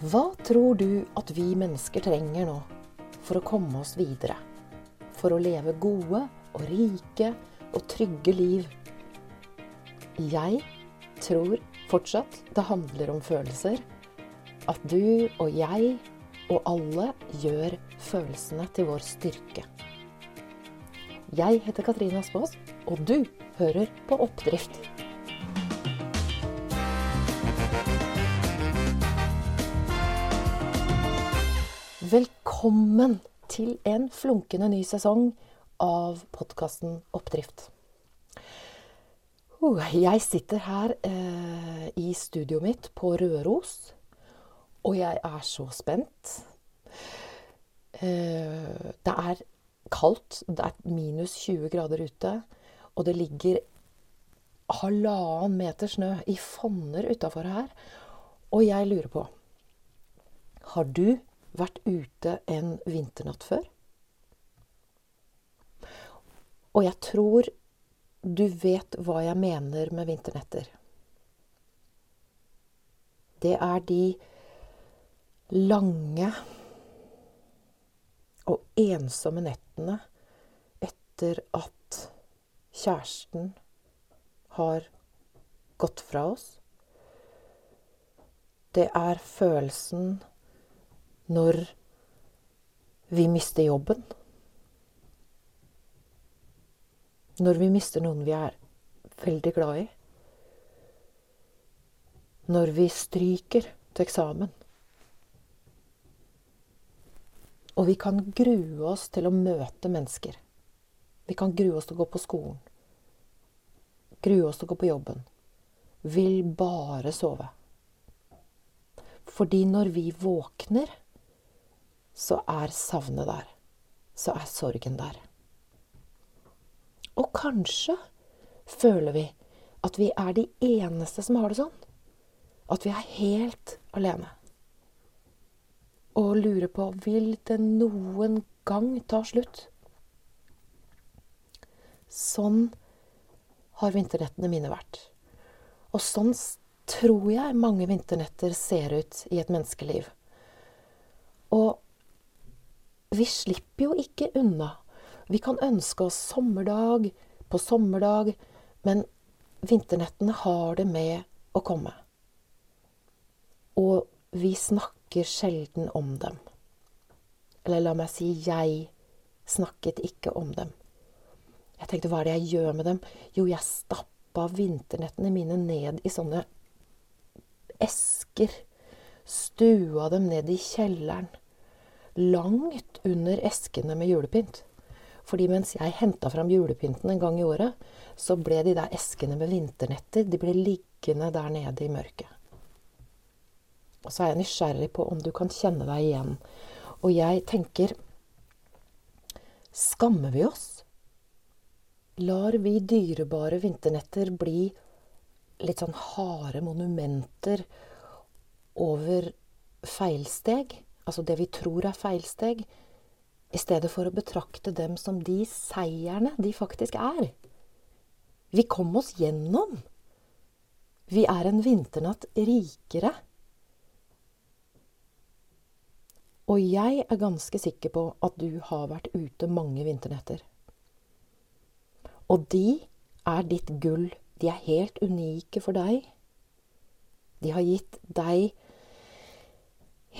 Hva tror du at vi mennesker trenger nå for å komme oss videre? For å leve gode og rike og trygge liv? Jeg tror fortsatt det handler om følelser. At du og jeg og alle gjør følelsene til vår styrke. Jeg heter Katrine Aspaas, og du hører på Oppdrift. Velkommen til en flunkende ny sesong av podkasten Oppdrift. Uh, jeg sitter her eh, i studioet mitt på Røros, og jeg er så spent. Eh, det er kaldt. Det er minus 20 grader ute, og det ligger halvannen meter snø i fonner utafor her. Og jeg lurer på Har du vært ute en vinternatt før? Og jeg tror du vet hva jeg mener med vinternetter. Det er de lange og ensomme nettene etter at kjæresten har gått fra oss. Det er følelsen når vi mister jobben. Når vi mister noen vi er veldig glad i. Når vi stryker til eksamen. Og vi kan grue oss til å møte mennesker. Vi kan grue oss til å gå på skolen. Grue oss til å gå på jobben. Vil bare sove. Fordi når vi våkner, så er savnet der. Så er sorgen der. Og kanskje føler vi at vi er de eneste som har det sånn. At vi er helt alene. Og lurer på vil det noen gang ta slutt? Sånn har vinternettene mine vært. Og sånn tror jeg mange vinternetter ser ut i et menneskeliv. Og vi slipper jo ikke unna. Vi kan ønske oss sommerdag på sommerdag, men vinternettene har det med å komme. Og vi snakker sjelden om dem. Eller la meg si jeg snakket ikke om dem. Jeg tenkte hva er det jeg gjør med dem? Jo, jeg stappa vinternettene mine ned i sånne esker. Stua dem ned i kjelleren langt under eskene med julepynt. Fordi mens jeg henta fram julepynten en gang i året, så ble de der eskene med vinternetter de ble liggende der nede i mørket. Og så er jeg nysgjerrig på om du kan kjenne deg igjen. Og jeg tenker Skammer vi oss? Lar vi dyrebare vinternetter bli litt sånn harde monumenter over feilsteg? Altså det vi tror er feilsteg, i stedet for å betrakte dem som de seierne de faktisk er. Vi kom oss gjennom. Vi er en vinternatt rikere. Og jeg er ganske sikker på at du har vært ute mange vinternetter. Og de er ditt gull. De er helt unike for deg. De har gitt deg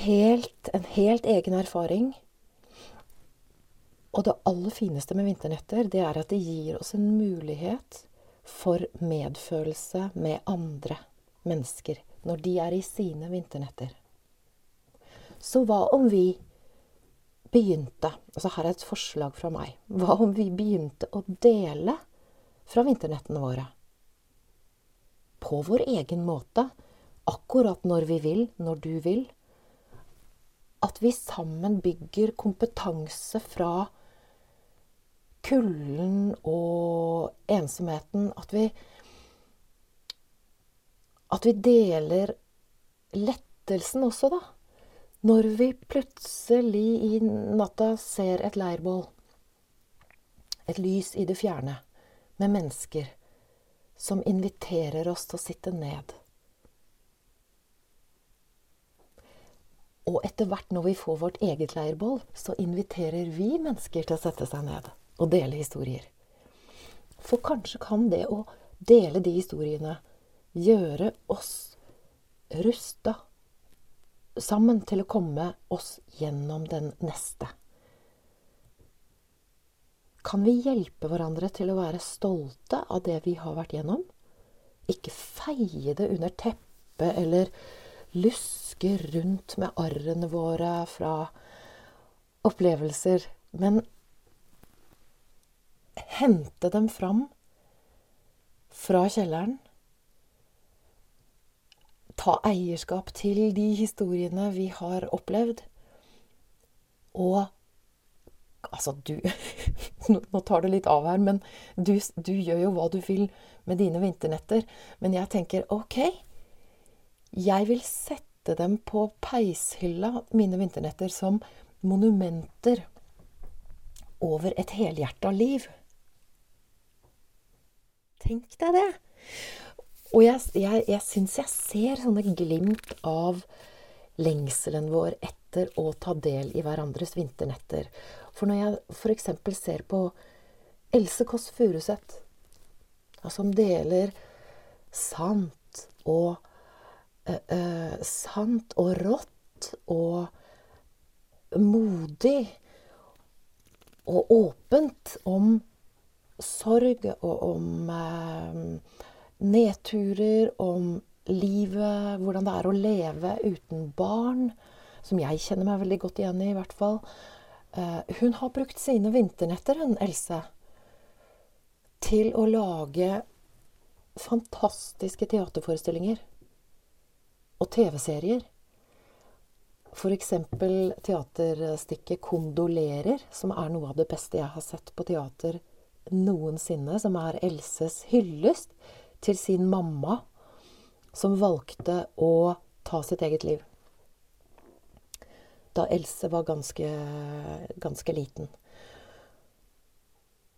helt, en helt egen erfaring. Og det aller fineste med vinternetter, det er at det gir oss en mulighet for medfølelse med andre mennesker når de er i sine vinternetter. Så hva om vi begynte altså Her er et forslag fra meg. Hva om vi begynte å dele fra vinternettene våre? På vår egen måte. Akkurat når vi vil, når du vil at vi sammen bygger kompetanse fra kulden og ensomheten. At vi, at vi deler lettelsen også, da. Når vi plutselig i natta ser et leirbål, et lys i det fjerne, med mennesker som inviterer oss til å sitte ned. Og etter hvert når vi får vårt eget leirbål, så inviterer vi mennesker til å sette seg ned og dele historier. For kanskje kan det å dele de historiene gjøre oss rusta sammen til å komme oss gjennom den neste. Kan vi hjelpe hverandre til å være stolte av det vi har vært gjennom? Ikke feie det under teppet eller luske rundt med arrene våre fra opplevelser, men hente dem fram fra kjelleren. Ta eierskap til de historiene vi har opplevd. Og Altså, du Nå tar det litt av her, men du, du, gjør jo hva du vil med dine vinternetter. Men jeg tenker OK, jeg vil sette dem på peishylla, mine vinternetter, som monumenter over et helhjerta liv. Tenk deg det! Og jeg, jeg, jeg syns jeg ser sånne glimt av lengselen vår etter å ta del i hverandres vinternetter. For når jeg f.eks. ser på Else Kåss Furuseth, som deler sant og uh, uh, Sant og rått og modig og åpent om sorg og om uh, nedturer, om livet, hvordan det er å leve uten barn, som jeg kjenner meg veldig godt igjen i, i hvert fall. Uh, hun har brukt sine vinternetter, hun Else, til å lage fantastiske teaterforestillinger og TV-serier. F.eks. teaterstykket 'Kondolerer', som er noe av det beste jeg har sett på teater noensinne. Som er Elses hyllest til sin mamma, som valgte å ta sitt eget liv da Else var ganske, ganske liten.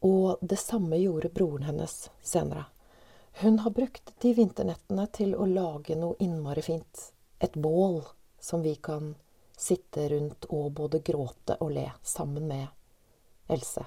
Og det samme gjorde broren hennes senere. Hun har brukt de vinternettene til å lage noe innmari fint. Et bål som vi kan sitte rundt og både gråte og le sammen med Else.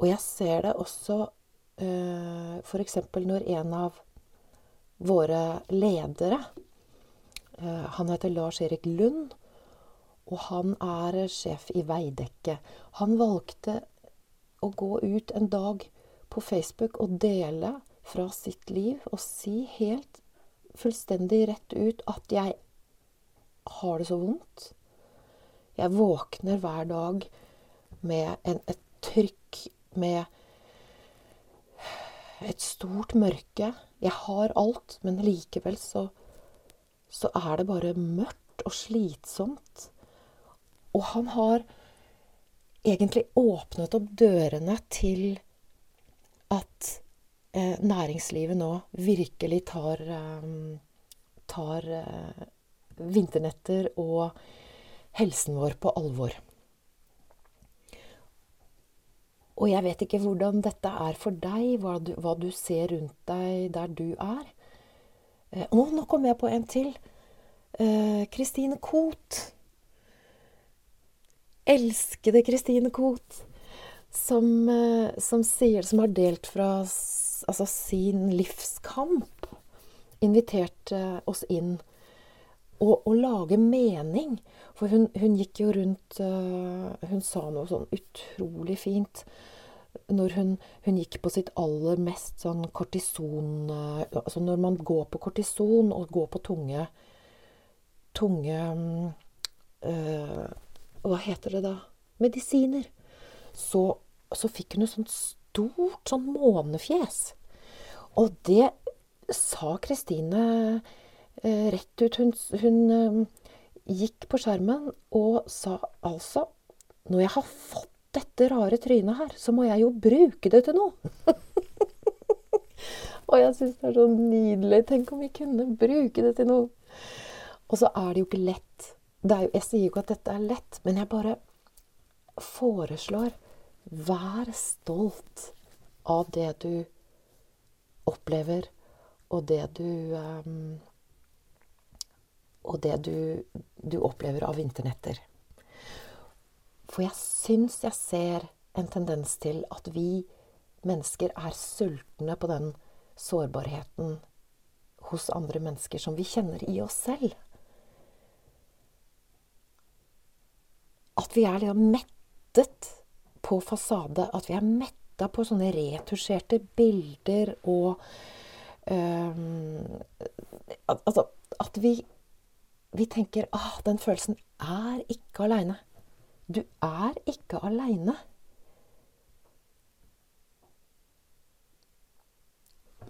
Og jeg ser det også uh, f.eks. når en av våre ledere uh, Han heter Lars Erik Lund, og han er sjef i Veidekke. Han valgte å gå ut en dag på Facebook og dele fra sitt liv og si helt fullstendig rett ut at jeg har det så vondt. Jeg våkner hver dag med en, et trykk, med et stort mørke. Jeg har alt, men likevel så, så er det bare mørkt og slitsomt. Og han har egentlig åpnet opp dørene til at eh, næringslivet nå virkelig tar, eh, tar eh, vinternetter og helsen vår på alvor. Og jeg vet ikke hvordan dette er for deg, hva du, hva du ser rundt deg der du er. Eh, å, nå kom jeg på en til. Kristine eh, Koht elskede Kristine Koht, som, eh, som, sier, som har delt fra altså, sin livskamp, inviterte oss inn. Og, og lage mening. For hun, hun, gikk jo rundt uh, Hun sa noe sånn utrolig fint når hun, hun, gikk på sitt aller mest sånn kortison Altså når man går på kortison og går på tunge Tunge øh, hva heter det da? Medisiner. Så, så fikk hun et sånt stort sånn månefjes. Og det sa Kristine eh, rett ut. Hun, hun eh, gikk på skjermen og sa altså Når jeg har fått dette rare trynet her, så må jeg jo bruke det til noe. og jeg syns det er så nydelig. Tenk om vi kunne bruke det til noe. Og så er det jo ikke lett jo, jeg sier jo ikke at dette er lett, men jeg bare foreslår Vær stolt av det du opplever, og det du um, og det du, du opplever av vinternetter. For jeg syns jeg ser en tendens til at vi mennesker er sultne på den sårbarheten hos andre mennesker som vi kjenner i oss selv. At vi er liksom mettet på fasade. At vi er metta på sånne retusjerte bilder og um, Altså at vi, vi tenker ah, den følelsen er ikke aleine. Du er ikke aleine.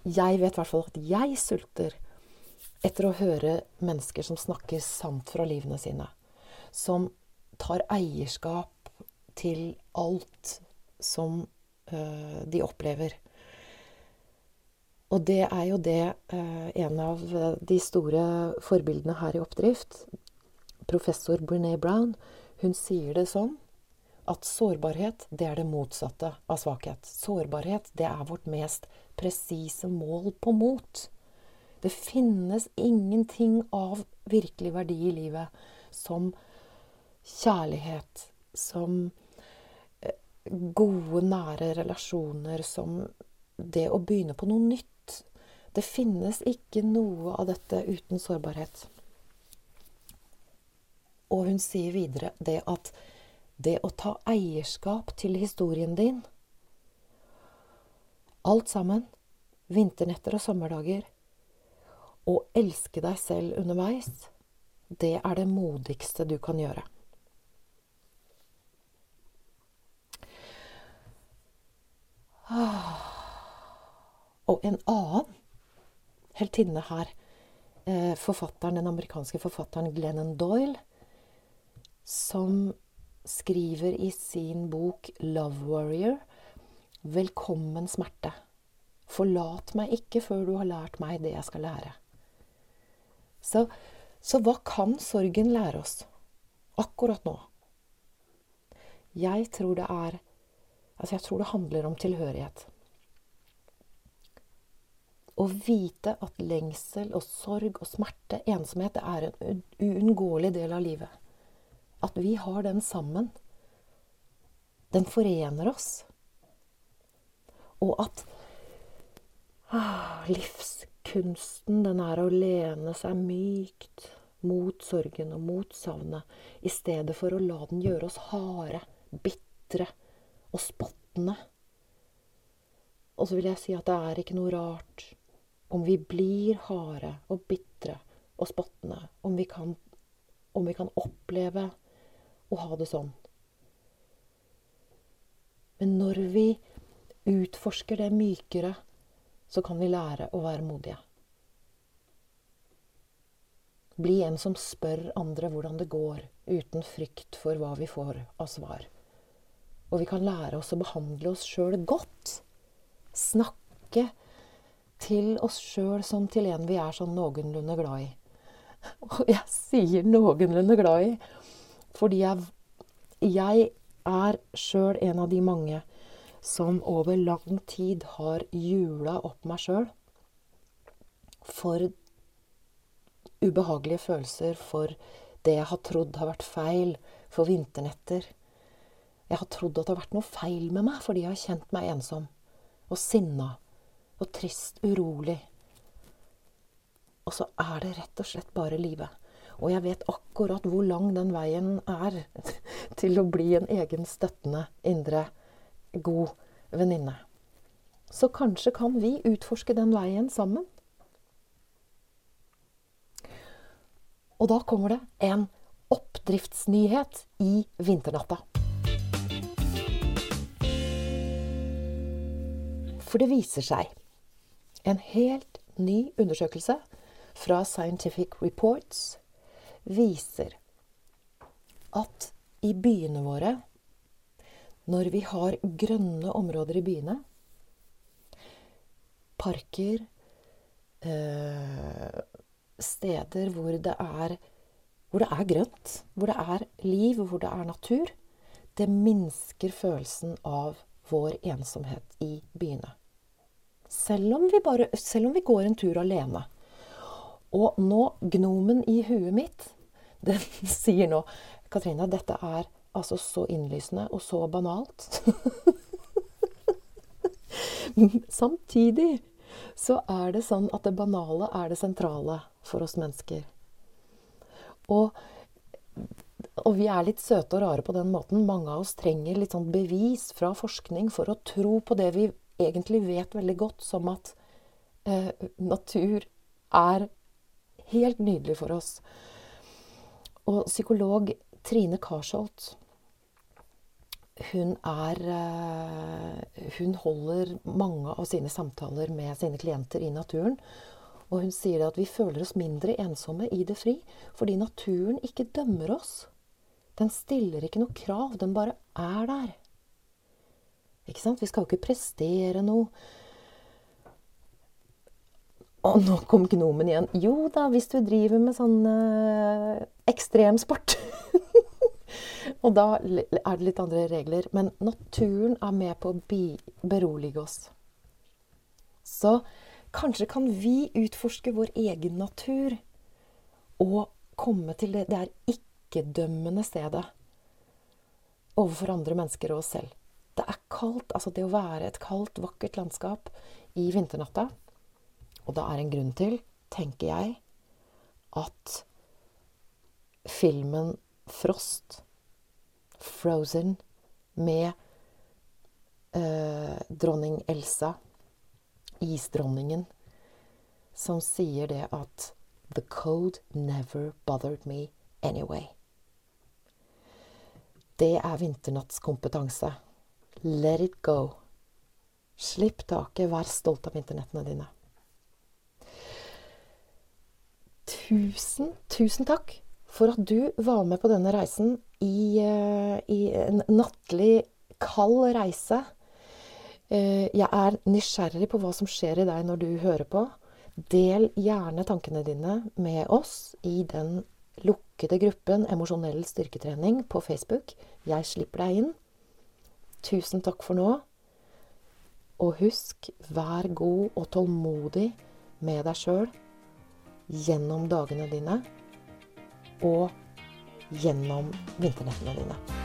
Jeg vet i hvert fall at jeg sulter etter å høre mennesker som snakker sant fra livene sine. Som tar eierskap til alt som uh, de opplever. Og det er jo det uh, en av de store forbildene her i oppdrift, professor Brené Brown, hun sier det sånn at sårbarhet, det er det motsatte av svakhet. Sårbarhet, det er vårt mest presise mål på mot. Det finnes ingenting av virkelig verdi i livet som kjærlighet, som eh, gode, nære relasjoner, som det å begynne på noe nytt. Det finnes ikke noe av dette uten sårbarhet. Og hun sier videre det at det å ta eierskap til historien din Alt sammen. Vinternetter og sommerdager. Å elske deg selv underveis. Det er det modigste du kan gjøre. Og en annen heltinne her, eh, forfatteren, den amerikanske forfatteren Glennon Doyle, som skriver i sin bok 'Love Warrior' 'Velkommen smerte'. Forlat meg ikke før du har lært meg det jeg skal lære. Så, så hva kan sorgen lære oss akkurat nå? Jeg tror det er Altså, jeg tror det handler om tilhørighet. Å vite at lengsel og sorg og smerte, ensomhet, er en uunngåelig del av livet. At vi har den sammen. Den forener oss. Og at ah, livskunsten, den er å lene seg mykt mot sorgen og mot savnet, i stedet for å la den gjøre oss harde, bitre og spottende. Og så vil jeg si at det er ikke noe rart om vi blir harde og bitre og spottende, om om vi kan oppleve å ha det sånn. Men når vi utforsker det mykere, så kan vi lære å være modige. Bli en som spør andre hvordan det går, uten frykt for hva vi får av svar. Og vi kan lære oss å behandle oss sjøl godt. Snakke til oss sjøl som til en vi er sånn noenlunde glad i. Og jeg sier noenlunde glad i fordi jeg, jeg er sjøl en av de mange som over lang tid har jula opp meg sjøl for ubehagelige følelser, for det jeg har trodd har vært feil, for vinternetter. Jeg har trodd at det har vært noe feil med meg fordi jeg har kjent meg ensom og sinna og trist, urolig. Og så er det rett og slett bare livet. Og jeg vet akkurat hvor lang den veien er til å bli en egen støttende, indre, god venninne. Så kanskje kan vi utforske den veien sammen. Og da kommer det en oppdriftsnyhet i vinternatta. For det viser seg. En helt ny undersøkelse fra Scientific Reports viser at i byene våre, når vi har grønne områder i byene, parker, eh, steder hvor det, er, hvor det er grønt, hvor det er liv, hvor det er natur, det minsker følelsen av vår ensomhet i byene. Selv om vi, bare, selv om vi går en tur alene. Og nå, gnomen i huet mitt, den sier nå Katrine, dette er altså så innlysende og så banalt. Samtidig så er det sånn at det banale er det sentrale for oss mennesker. Og, og, vi er litt søte og rare på den måten. Mange av oss trenger litt sånn bevis fra forskning for å tro på det vi egentlig vet veldig godt, som at eh, natur er helt nydelig for oss. Og psykolog Trine Karsholt hun er eh, Hun holder mange av sine samtaler med sine klienter i naturen. Og hun sier at vi føler oss mindre ensomme i det fri fordi naturen ikke dømmer oss. Den stiller ikke noe krav. Den bare er der. Ikke sant? Vi skal jo ikke prestere noe. Og nå kom gnomen igjen. Jo da, hvis du driver med sånn øh, ekstremsport. og da er det litt andre regler. Men naturen er med på å berolige oss. Så kanskje kan vi utforske vår egen natur og komme til det, det er ikke-dømmende stedet overfor andre mennesker og oss selv. Det er kaldt. Altså det å være et kaldt, vakkert landskap i vinternatta og det er en grunn til, tenker jeg, at filmen Frost, Frozen, med eh, dronning Elsa, isdronningen, som sier det at The code never bothered me anyway. Det er vinternattskompetanse. Let it go. Slipp taket, vær stolt av vinternettene dine. tusen, tusen takk for at du var med på denne reisen i, eh, i en nattlig, kald reise. Eh, jeg er nysgjerrig på hva som skjer i deg når du hører på. Del gjerne tankene dine med oss i den lukkede gruppen Emosjonell styrketrening på Facebook. Jeg slipper deg inn. Tusen takk for nå. Og husk, vær god og tålmodig med deg sjøl gjennom dagene dine og gjennom vinternettene dine.